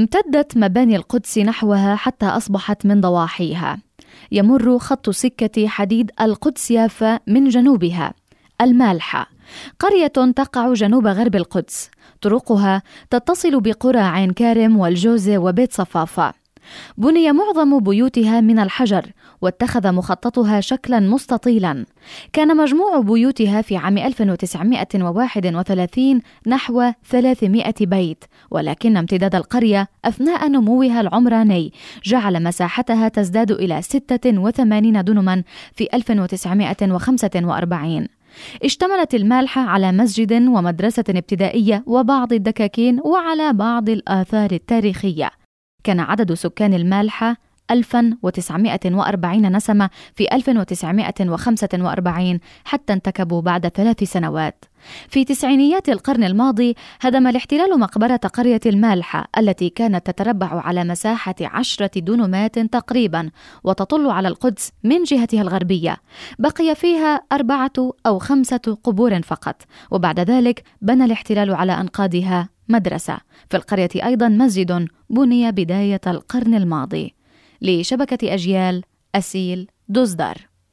امتدت مباني القدس نحوها حتى أصبحت من ضواحيها. يمر خط سكة حديد القدس يافا من جنوبها المالحة. قرية تقع جنوب غرب القدس. طرقها تتصل بقرى عين كارم والجوزة وبيت صفافة. بني معظم بيوتها من الحجر واتخذ مخططها شكلا مستطيلا. كان مجموع بيوتها في عام 1931 نحو 300 بيت ولكن امتداد القرية أثناء نموها العمراني جعل مساحتها تزداد إلى 86 دنما في 1945 اشتملت المالحة على مسجد ومدرسة ابتدائية وبعض الدكاكين وعلى بعض الآثار التاريخية. كان عدد سكان المالحة 1940 نسمة في 1945 حتى انتكبوا بعد ثلاث سنوات. في تسعينيات القرن الماضي هدم الاحتلال مقبرة قرية المالحة التي كانت تتربع على مساحة عشرة دنمات تقريبا وتطل على القدس من جهتها الغربية بقي فيها أربعة أو خمسة قبور فقط وبعد ذلك بنى الاحتلال على أنقاضها مدرسة. في القرية أيضا مسجد بني بداية القرن الماضي لشبكة أجيال أسيل دوزدار.